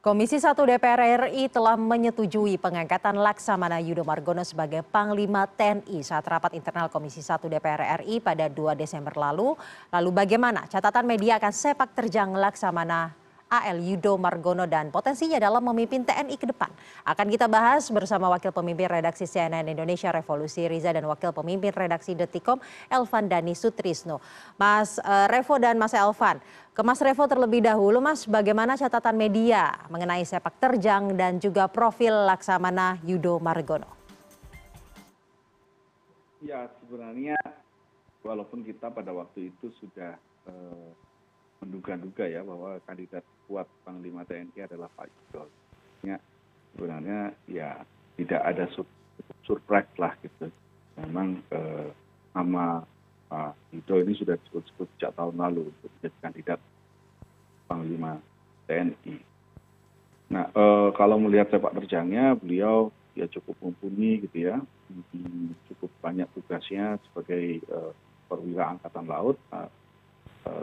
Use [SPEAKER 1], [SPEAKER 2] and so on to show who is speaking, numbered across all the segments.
[SPEAKER 1] Komisi 1 DPR RI telah menyetujui pengangkatan Laksamana Yudo Margono sebagai Panglima TNI saat rapat internal Komisi 1 DPR RI pada 2 Desember lalu. Lalu bagaimana catatan media akan sepak terjang Laksamana AL Yudo Margono dan potensinya dalam memimpin TNI ke depan. Akan kita bahas bersama Wakil Pemimpin Redaksi CNN Indonesia Revolusi Riza dan Wakil Pemimpin Redaksi Detikom Elvan Dani Sutrisno. Mas uh, Revo dan Mas Elvan, ke Mas Revo terlebih dahulu Mas, bagaimana catatan media mengenai sepak terjang dan juga profil Laksamana Yudo Margono?
[SPEAKER 2] Ya sebenarnya walaupun kita pada waktu itu sudah uh, menduga-duga ya bahwa kandidat kuat panglima tni adalah pak yudo ya sebenarnya ya tidak ada surprise lah gitu. Memang eh, nama pak yudo ini sudah disebut-sebut sejak tahun lalu untuk menjadi kandidat panglima tni nah eh, kalau melihat sepak terjangnya beliau ya cukup mumpuni gitu ya. Cukup banyak tugasnya sebagai eh, perwira angkatan laut. Eh,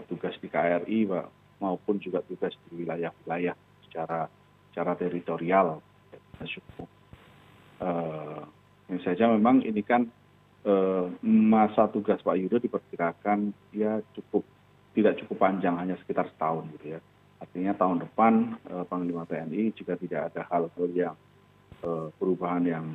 [SPEAKER 2] tugas di kri maupun juga tugas di wilayah wilayah secara secara teritorial. Uh, saja memang ini kan uh, masa tugas Pak Yudo diperkirakan ya cukup tidak cukup panjang hanya sekitar setahun gitu ya. Artinya tahun depan Panglima TNI jika tidak ada hal-hal yang perubahan yang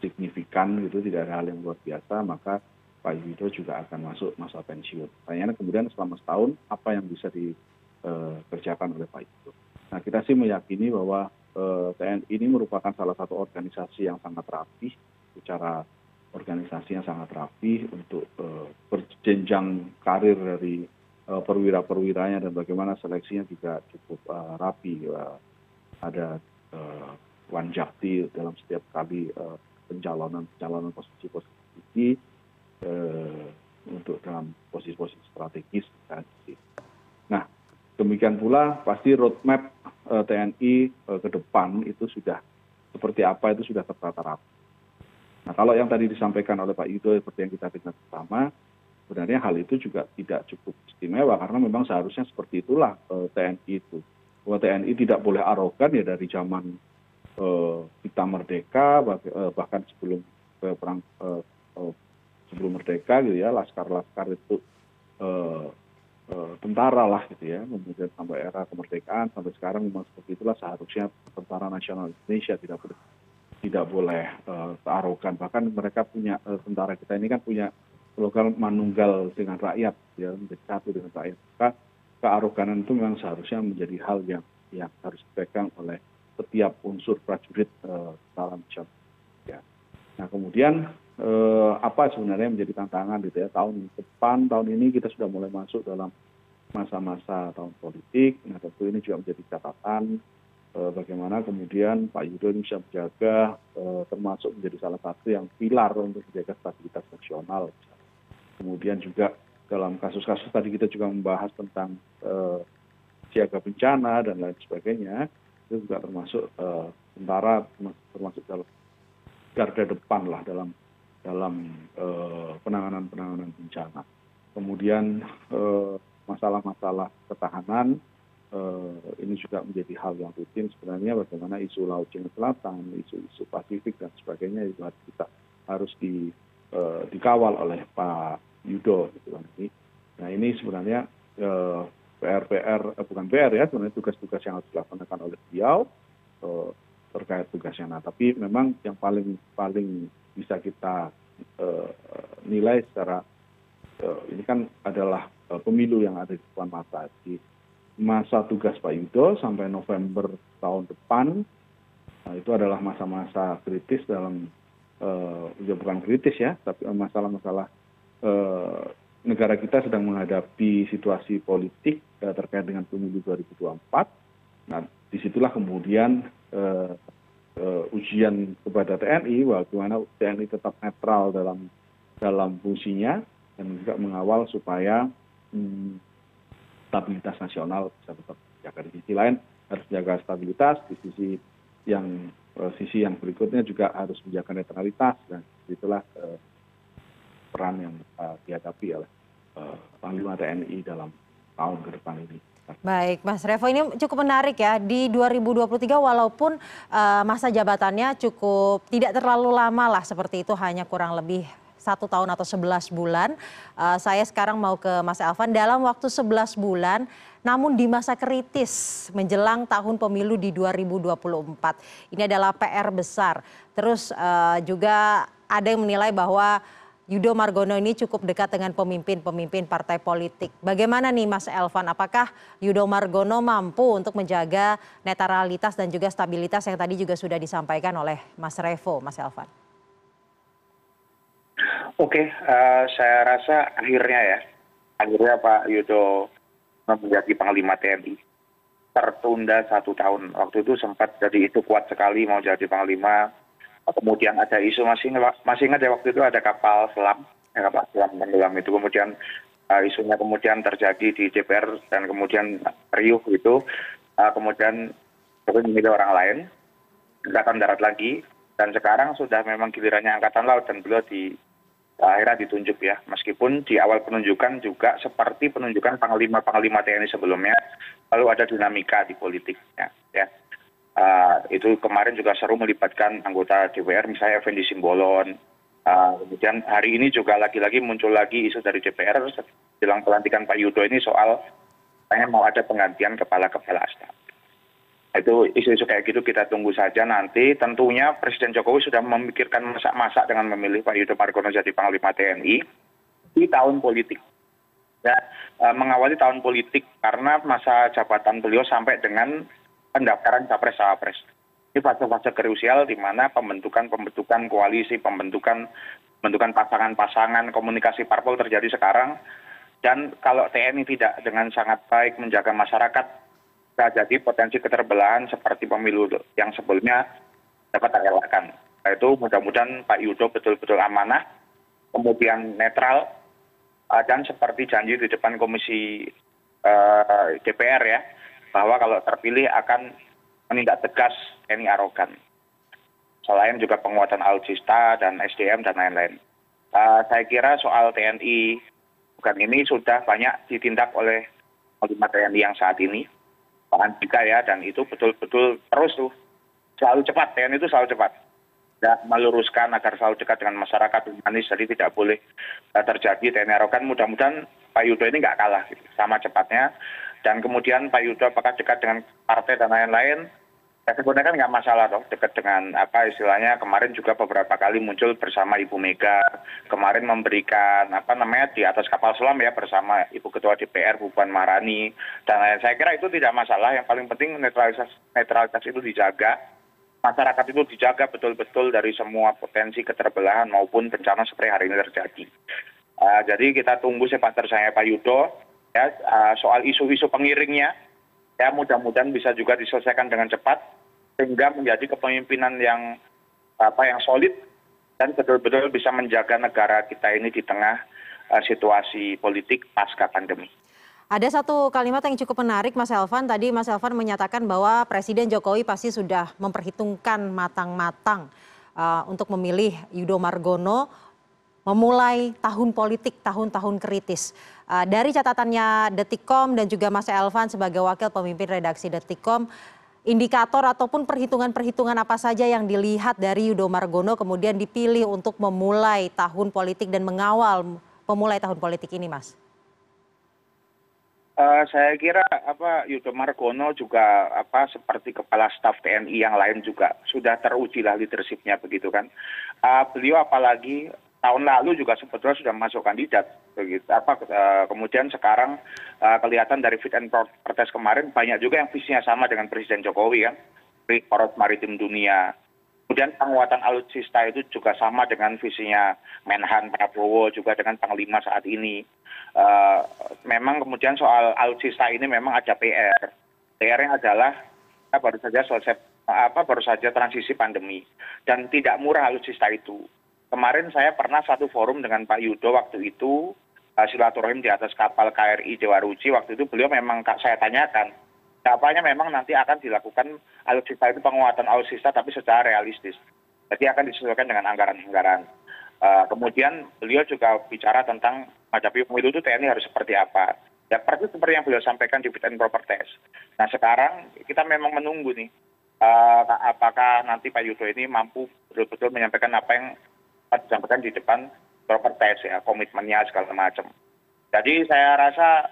[SPEAKER 2] signifikan gitu tidak ada hal yang luar biasa maka pak yudo juga akan masuk masa pensiun. Pertanyaannya kemudian selama setahun apa yang bisa dikerjakan oleh pak yudo? Nah kita sih meyakini bahwa eh, tni ini merupakan salah satu organisasi yang sangat rapi secara organisasi yang sangat rapi untuk eh, berjenjang karir dari eh, perwira perwiranya dan bagaimana seleksinya juga cukup rapi. Ada wanjakti dalam setiap kali pencalonan pencalonan posisi posisi Eh, untuk dalam posisi-posisi strategis. Nah, demikian pula pasti roadmap eh, TNI eh, ke depan itu sudah seperti apa itu sudah tertata rapi. Nah, kalau yang tadi disampaikan oleh Pak Yudo seperti yang kita dengar bersama, sebenarnya hal itu juga tidak cukup istimewa karena memang seharusnya seperti itulah TNI itu. Bahwa TNI tidak boleh arogan ya dari zaman kita merdeka bahkan sebelum perang sebelum merdeka gitu ya laskar laskar itu eh, eh, tentara lah gitu ya kemudian sampai era kemerdekaan sampai sekarang memang seperti itulah seharusnya tentara nasional Indonesia tidak boleh tidak boleh arogan bahkan mereka punya uh, tentara kita ini kan punya slogan manunggal dengan rakyat ya menjadi dengan rakyat. Maka kearoganan itu memang seharusnya menjadi hal yang yang harus dipegang oleh setiap unsur prajurit uh, dalam nasional. Ya. Nah kemudian Eh, apa sebenarnya menjadi tantangan gitu ya tahun depan tahun ini kita sudah mulai masuk dalam masa-masa tahun politik. Nah tentu ini juga menjadi catatan eh, bagaimana kemudian Pak Yudo ini bisa menjaga eh, termasuk menjadi salah satu yang pilar untuk menjaga stabilitas nasional. Kemudian juga dalam kasus-kasus tadi kita juga membahas tentang siaga bencana dan lain sebagainya itu juga termasuk tentara termasuk dalam garda depan lah dalam dalam eh, penanganan penanganan bencana. Kemudian eh, masalah masalah ketahanan eh, ini juga menjadi hal yang rutin sebenarnya bagaimana isu laut cina selatan isu isu pasifik dan sebagainya itu harus kita harus di dikawal oleh Pak Yudo gitu kan. Nah ini sebenarnya PR PR bukan PR ya sebenarnya tugas-tugas yang harus dilaksanakan oleh beliau terkait tugasnya. Nah tapi memang yang paling paling bisa kita eh, nilai secara eh, ini kan adalah eh, pemilu yang ada di depan mata. Di masa tugas Pak Yudo sampai November tahun depan nah, itu adalah masa-masa kritis dalam ya bukan kritis ya tapi masalah-masalah negara kita sedang menghadapi situasi politik terkait dengan pemilu 2024 nah di situlah kemudian uh, ujian kepada TNI bagaimana TNI tetap netral dalam dalam fungsinya dan juga mengawal supaya hmm, stabilitas nasional bisa tetap dijaga di sisi lain harus menjaga stabilitas di sisi yang uh, sisi yang berikutnya juga harus menjaga netralitas dan itulah uh, peran yang uh, dihadapi oleh uh, Panglima TNI dalam tahun ke depan ini.
[SPEAKER 1] Baik, Mas Revo ini cukup menarik ya. Di 2023 walaupun uh, masa jabatannya cukup tidak terlalu lama lah seperti itu hanya kurang lebih satu tahun atau 11 bulan. Uh, saya sekarang mau ke Mas Alvan dalam waktu 11 bulan namun di masa kritis menjelang tahun pemilu di 2024. Ini adalah PR besar. Terus uh, juga ada yang menilai bahwa Yudo Margono ini cukup dekat dengan pemimpin-pemimpin partai politik. Bagaimana nih Mas Elvan, apakah Yudo Margono mampu untuk menjaga netralitas dan juga stabilitas yang tadi juga sudah disampaikan oleh Mas Revo, Mas Elvan?
[SPEAKER 3] Oke, uh, saya rasa akhirnya ya, akhirnya Pak Yudo menjadi Panglima TNI tertunda satu tahun. Waktu itu sempat jadi itu kuat sekali mau jadi Panglima, kemudian ada isu masih ingat ya waktu itu ada kapal selam ya, kapal selam tenggelam itu. Kemudian uh, isunya kemudian terjadi di DPR dan kemudian riuh itu uh, kemudian Jokowi memilih orang lain angkatan darat lagi. Dan sekarang sudah memang gilirannya angkatan laut dan beliau di akhirnya ditunjuk ya. Meskipun di awal penunjukan juga seperti penunjukan panglima panglima TNI sebelumnya lalu ada dinamika di politiknya ya. Eh, itu kemarin juga seru melibatkan anggota dpr misalnya effendi simbolon. Eh, kemudian hari ini juga lagi lagi muncul lagi isu dari dpr jelang pelantikan pak yudo ini soal katanya mau ada penggantian kepala kepala staf. Itu isu-isu kayak gitu kita tunggu saja nanti. Tentunya presiden jokowi sudah memikirkan masak-masak dengan memilih pak yudo margono jadi panglima tni di tahun politik. Ya eh, mengawali tahun politik karena masa jabatan beliau sampai dengan pendaftaran capres cawapres ini fase fase krusial di mana pembentukan pembentukan koalisi pembentukan pembentukan pasangan pasangan komunikasi parpol terjadi sekarang dan kalau TNI tidak dengan sangat baik menjaga masyarakat bisa jadi potensi keterbelahan seperti pemilu yang sebelumnya dapat terelakkan. Itu mudah-mudahan Pak Yudo betul-betul amanah, kemudian netral, uh, dan seperti janji di depan Komisi uh, DPR ya, bahwa kalau terpilih akan menindak tegas TNI arogan. Selain juga penguatan alutsista dan SDM dan lain-lain. Uh, saya kira soal TNI bukan ini sudah banyak ditindak oleh panglima TNI yang saat ini, Pak Andika ya, dan itu betul-betul terus tuh selalu cepat TNI itu selalu cepat dan meluruskan agar selalu dekat dengan masyarakat humanis jadi tidak boleh uh, terjadi TNI arogan. Mudah-mudahan Pak Yudo ini nggak kalah gitu, sama cepatnya. Dan kemudian pak yudo apakah dekat dengan partai dan lain lain ya sebenarnya kan nggak masalah toh dekat dengan apa istilahnya. Kemarin juga beberapa kali muncul bersama ibu mega kemarin memberikan apa namanya di atas kapal selam ya bersama ibu ketua dpr bu puan marani dan lain saya kira itu tidak masalah. Yang paling penting netralitas netralitas itu dijaga masyarakat itu dijaga betul-betul dari semua potensi keterbelahan maupun bencana seperti hari ini terjadi. Uh, jadi kita tunggu sepak terjangnya Pak Yudo ya soal isu isu pengiringnya ya mudah mudahan bisa juga diselesaikan dengan cepat sehingga menjadi kepemimpinan yang apa yang solid dan betul betul bisa menjaga negara kita ini di tengah uh, situasi politik pasca pandemi.
[SPEAKER 1] Ada satu kalimat yang cukup menarik Mas Elvan. Tadi Mas Elvan menyatakan bahwa Presiden Jokowi pasti sudah memperhitungkan matang-matang uh, untuk memilih Yudo Margono memulai tahun politik, tahun-tahun kritis. Uh, dari catatannya Detikkom dan juga Mas Elvan sebagai wakil pemimpin redaksi Detikkom, indikator ataupun perhitungan-perhitungan apa saja yang dilihat dari Yudo Margono kemudian dipilih untuk memulai tahun politik dan mengawal pemulai tahun politik ini, Mas?
[SPEAKER 3] Uh, saya kira apa Yudo Margono juga apa seperti kepala staf TNI yang lain juga sudah teruji lah leadershipnya begitu kan. Uh, beliau apalagi tahun lalu juga sebetulnya sudah masuk kandidat begitu apa uh, kemudian sekarang kelihatan dari fit and proper test kemarin banyak juga yang visinya sama dengan presiden jokowi kan poros maritim dunia kemudian penguatan alutsista itu juga sama dengan visinya menhan prabowo juga dengan panglima saat ini. Uh, memang kemudian soal alutsista ini memang ada pr pr yang adalah kita baru saja selesai apa baru saja transisi pandemi. Dan tidak murah alutsista itu. Kemarin saya pernah satu forum dengan pak yudo waktu itu uh, silaturahim di atas kapal kri dewa ruci. Waktu itu beliau memang saya tanyakan apanya memang nanti akan dilakukan alutsista itu penguatan alutsista tapi secara realistis. Jadi akan disesuaikan dengan anggaran-anggaran. Uh, kemudian beliau juga bicara tentang menghadapi pemilu itu TNI harus seperti apa. Ya persis seperti yang beliau sampaikan di fit and proper test. Nah sekarang kita memang menunggu nih uh, apakah nanti Pak Yudo ini mampu betul-betul menyampaikan apa yang disampaikan di depan proper test ya komitmennya segala macam. Jadi saya rasa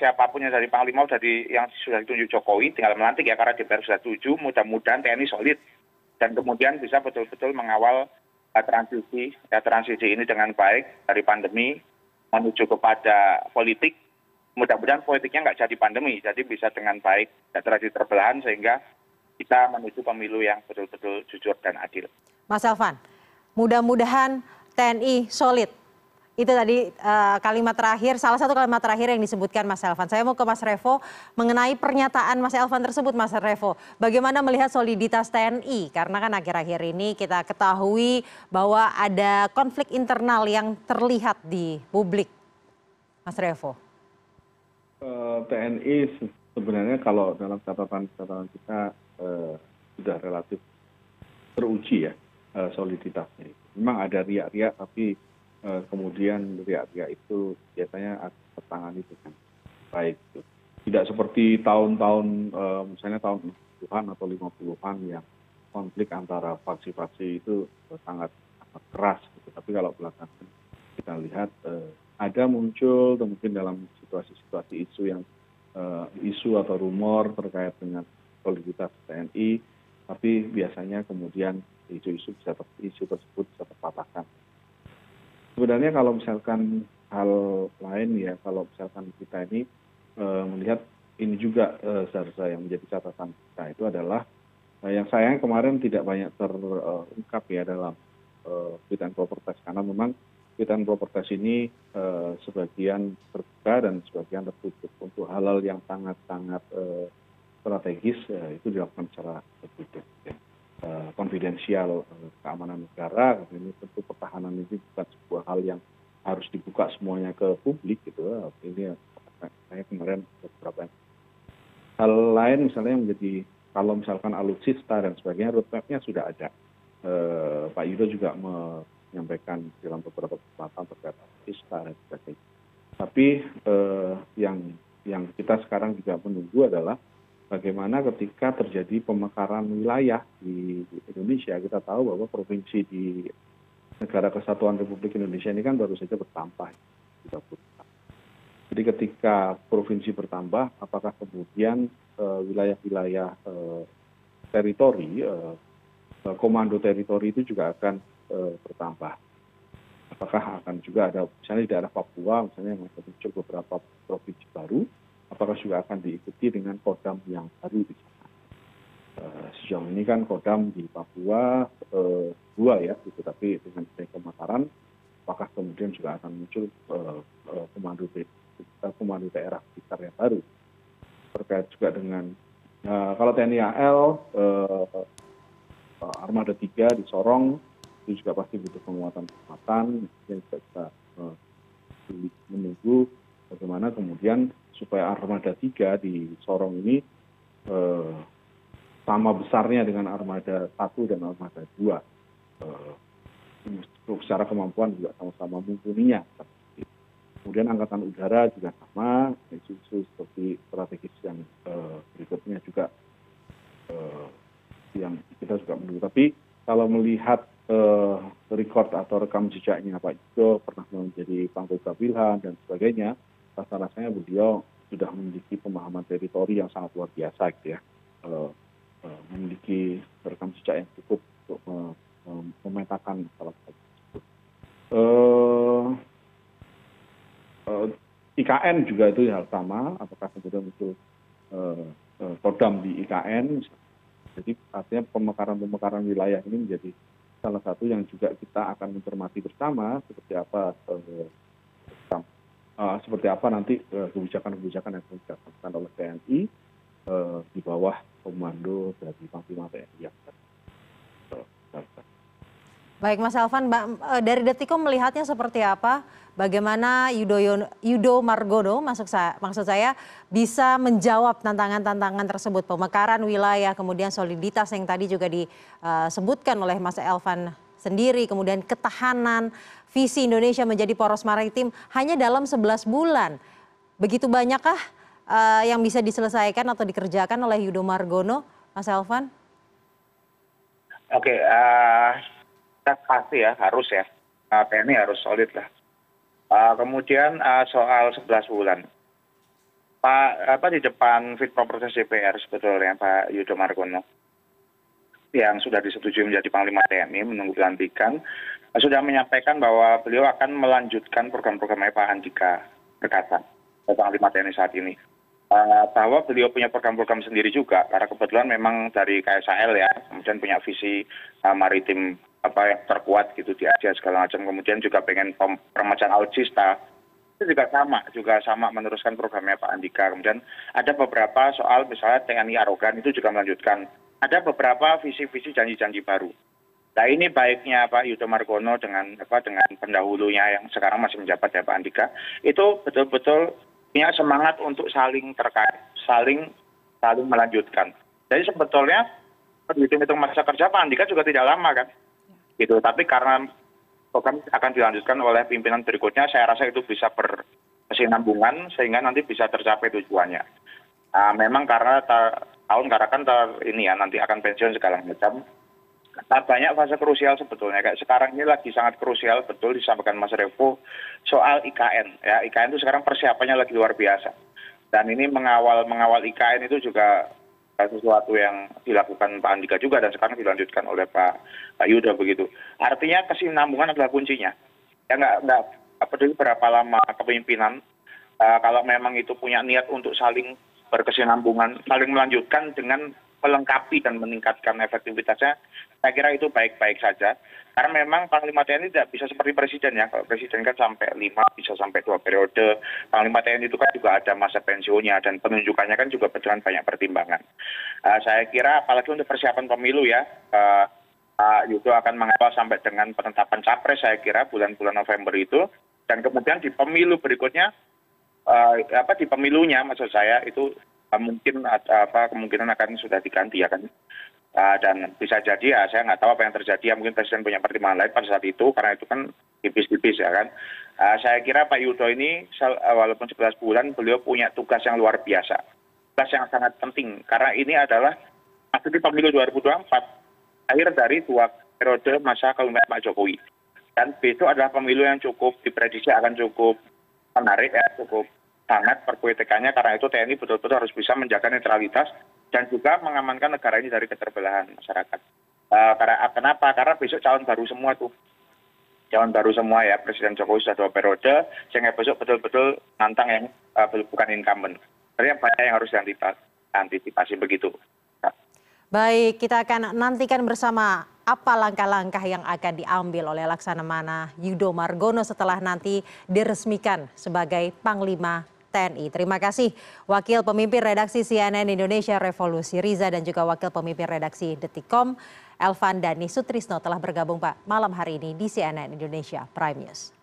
[SPEAKER 3] siapa pun yang dari Panglima yang sudah ditunjuk Jokowi tinggal melantik ya karena DPR sudah setuju mudah-mudahan TNI solid. Dan kemudian bisa betul-betul mengawal uh, transisi ya transisi ini dengan baik dari pandemi menuju kepada politik. Mudah-mudahan politiknya nggak jadi pandemi jadi bisa dengan baik dan terjadi terbelahan sehingga kita menuju pemilu yang betul-betul jujur dan adil.
[SPEAKER 1] Mas Elvan, mudah-mudahan TNI solid itu tadi uh, kalimat terakhir, salah satu kalimat terakhir yang disebutkan Mas Elvan. Saya mau ke Mas Revo mengenai pernyataan Mas Elvan tersebut, Mas Revo. Bagaimana melihat soliditas TNI? Karena kan akhir-akhir ini kita ketahui bahwa ada konflik internal yang terlihat di publik. Mas Revo.
[SPEAKER 2] Uh, eh, TNI sebenarnya kalau dalam catatan-catatan kita uh, sudah relatif teruji ya uh, soliditasnya. Memang ada riak-riak tapi Eh, kemudian riak-riak itu biasanya tertangani dengan baik. Tidak seperti tahun-tahun eh, misalnya tahun 60-an atau 50-an yang konflik antara faksi-faksi itu sangat, sangat keras. Gitu. Tapi kalau belakangan kita lihat eh, ada muncul mungkin dalam situasi-situasi isu yang isu atau rumor terkait dengan soliditas TNI, tapi biasanya kemudian isu-isu bisa isu tersebut bisa terpatahkan sebenarnya kalau misalkan hal lain ya kalau misalkan kita ini eh, melihat ini juga eh, seharusnya yang menjadi catatan kita itu adalah eh, yang sayang kemarin tidak banyak terungkap ya dalam fit and proper test karena memang fit and proper test ini sebagian terbuka dan sebagian tertutup untuk hal-hal yang sangat-sangat strategis itu dilakukan secara tertutup. Ya. Eh, konfidensial eh, keamanan negara ini tentu pertahanan ini bukan sebuah hal yang harus dibuka semuanya ke publik gitu. Ini saya kemarin beberapa hal lain misalnya yang menjadi kalau misalkan alutsista dan sebagainya roadmapnya sudah ada. Eh, Pak Yudo juga menyampaikan dalam beberapa kesempatan terkait alutsista dan sebagainya. Tapi eh, yang yang kita sekarang juga menunggu adalah bagaimana ketika terjadi pemekaran wilayah di indonesia kita tahu bahwa provinsi di negara kesatuan republik indonesia ini kan baru saja bertambah. Jadi ketika provinsi bertambah apakah kemudian eh, wilayah wilayah eh, teritori eh, komando teritori itu juga akan bertambah? Apakah akan juga ada misalnya di daerah Papua misalnya yang muncul beberapa provinsi baru apakah juga akan diikuti dengan kodam yang baru di sana. Uh, sejauh ini kan kodam di Papua uh, dua ya, gitu. tapi dengan pemataran, apakah kemudian juga akan muncul uh, komando, uh, komando daerah sekitar yang baru. Terkait juga dengan, kalau TNI AL, Armada 3 di Sorong, itu juga pasti butuh penguatan penguatan, yang kita uh, menunggu bagaimana kemudian supaya armada tiga di sorong ini eh, sama besarnya dengan armada satu dan armada dua. Eh, secara kemampuan juga sama-sama mumpuninya. Kemudian angkatan udara juga sama isu-isu seperti strategis yang eh, berikutnya juga eh, yang kita juga menunggu. Tapi kalau melihat eh, record atau rekam jejaknya Pak Yudo pernah menjadi pangkota Wilhan dan sebagainya rasa rasanya beliau sudah memiliki pemahaman teritori yang sangat luar biasa gitu ya. Uh, uh, memiliki rekam jejak yang cukup untuk uh, memetakan masalah tersebut. Uh, uh, IKN juga itu hal sama apakah kemudian itu uh, uh, kodam di IKN jadi artinya pemekaran-pemekaran wilayah ini menjadi salah satu yang juga kita akan mencermati bersama seperti apa Eh, seperti apa nanti eh, kebijakan kebijakan yang dilakukan oleh tni eh, di bawah komando dari panglima tni yang
[SPEAKER 1] Baik Mas Alvan, dari Detikom melihatnya seperti apa? Bagaimana Yudo, Yudo Margono maksud saya, maksud saya bisa menjawab tantangan-tantangan tersebut, pemekaran wilayah, kemudian soliditas yang tadi juga disebutkan oleh Mas Elvan sendiri, kemudian ketahanan visi Indonesia menjadi poros maritim hanya dalam 11 bulan. begitu banyakkah uh, yang bisa diselesaikan atau dikerjakan oleh Yudo Margono, Mas Elvan?
[SPEAKER 3] Oke, uh, pasti ya harus ya. Uh, TNI harus solid lah. Uh, kemudian uh, soal 11 bulan. Pak apa di depan fit properties DPR sebetulnya Pak Yudo Margono yang sudah disetujui menjadi Panglima TNI menunggu pelantikan sudah menyampaikan bahwa beliau akan melanjutkan program-program Pak Andika Perkasa Panglima TNI saat ini. Uh, bahwa beliau punya program-program sendiri juga karena kebetulan memang dari KSAL ya kemudian punya visi uh, maritim apa yang terkuat gitu di Asia segala macam. Kemudian juga pengen permajaan alutsista. Itu juga sama juga sama meneruskan programnya Pak Andika kemudian ada beberapa soal misalnya TNI arogan itu juga melanjutkan ada beberapa visi-visi janji-janji baru. Nah ini baiknya Pak Yudo Margono dengan apa dengan pendahulunya yang sekarang masih menjabat ya Pak Andika itu betul-betul punya semangat untuk saling terkait saling saling melanjutkan. Jadi sebetulnya hitung-hitung masa kerja Pak Andika juga tidak lama kan? Gitu. Tapi karena program akan dilanjutkan oleh pimpinan berikutnya saya rasa itu bisa berkesinambungan sehingga nanti bisa tercapai tujuannya. Nah, memang karena tahun karena kan ini ya nanti akan pensiun segala macam nah, banyak fase krusial sebetulnya kayak sekarang ini lagi sangat krusial betul disampaikan Mas Revo soal IKN ya IKN itu sekarang persiapannya lagi luar biasa dan ini mengawal mengawal IKN itu juga sesuatu yang dilakukan Pak Andika juga dan sekarang dilanjutkan oleh Pak Yuda begitu. Artinya kesinambungan adalah kuncinya. Ya nggak nggak peduli berapa lama kepemimpinan, uh, kalau memang itu punya niat untuk saling berkesinambungan, saling melanjutkan dengan melengkapi dan meningkatkan efektivitasnya, saya kira itu baik-baik saja. Karena memang Panglima TNI tidak bisa seperti Presiden ya. Kalau Presiden kan sampai lima, bisa sampai dua periode. Panglima TNI itu kan juga ada masa pensiunnya dan penunjukannya kan juga dengan banyak pertimbangan. Uh, saya kira apalagi untuk persiapan pemilu ya, uh, Yudo akan mengawal sampai dengan penetapan capres saya kira bulan-bulan November itu. Dan kemudian di pemilu berikutnya, uh, di pemilunya maksud saya itu mungkin apa kemungkinan akan sudah diganti ya kan? Uh, dan bisa jadi ya saya nggak tahu apa yang terjadi ya mungkin presiden punya pertimbangan lain pada saat itu karena itu kan tipis-tipis ya kan? Saya kira Pak Yudo ini walaupun 11 bulan beliau punya tugas yang luar biasa. Tugas yang sangat penting karena ini adalah masuk pemilu 2024 akhir dari dua periode masa kepemimpinan Pak Jokowi. Dan besok adalah pemilu yang cukup diprediksi akan cukup menarik ya cukup sangat perpolitikannya karena itu tni betul betul harus bisa menjaga netralitas dan juga mengamankan negara ini dari keterbelahan masyarakat. Uh, karena kenapa? Karena besok calon baru semua tuh. Calon baru semua ya presiden jokowi sudah dua periode sehingga besok betul betul nantang yang uh, bukan incumbent. Jadi banyak yang harus diantisipasi begitu.
[SPEAKER 1] Baik, kita akan nantikan bersama apa langkah-langkah yang akan diambil oleh Laksamana Yudo Margono setelah nanti diresmikan sebagai Panglima TNI. Terima kasih Wakil Pemimpin Redaksi CNN Indonesia Revolusi Riza dan juga Wakil Pemimpin Redaksi Detikom Elvan Dani Sutrisno telah bergabung Pak malam hari ini di CNN Indonesia Prime News.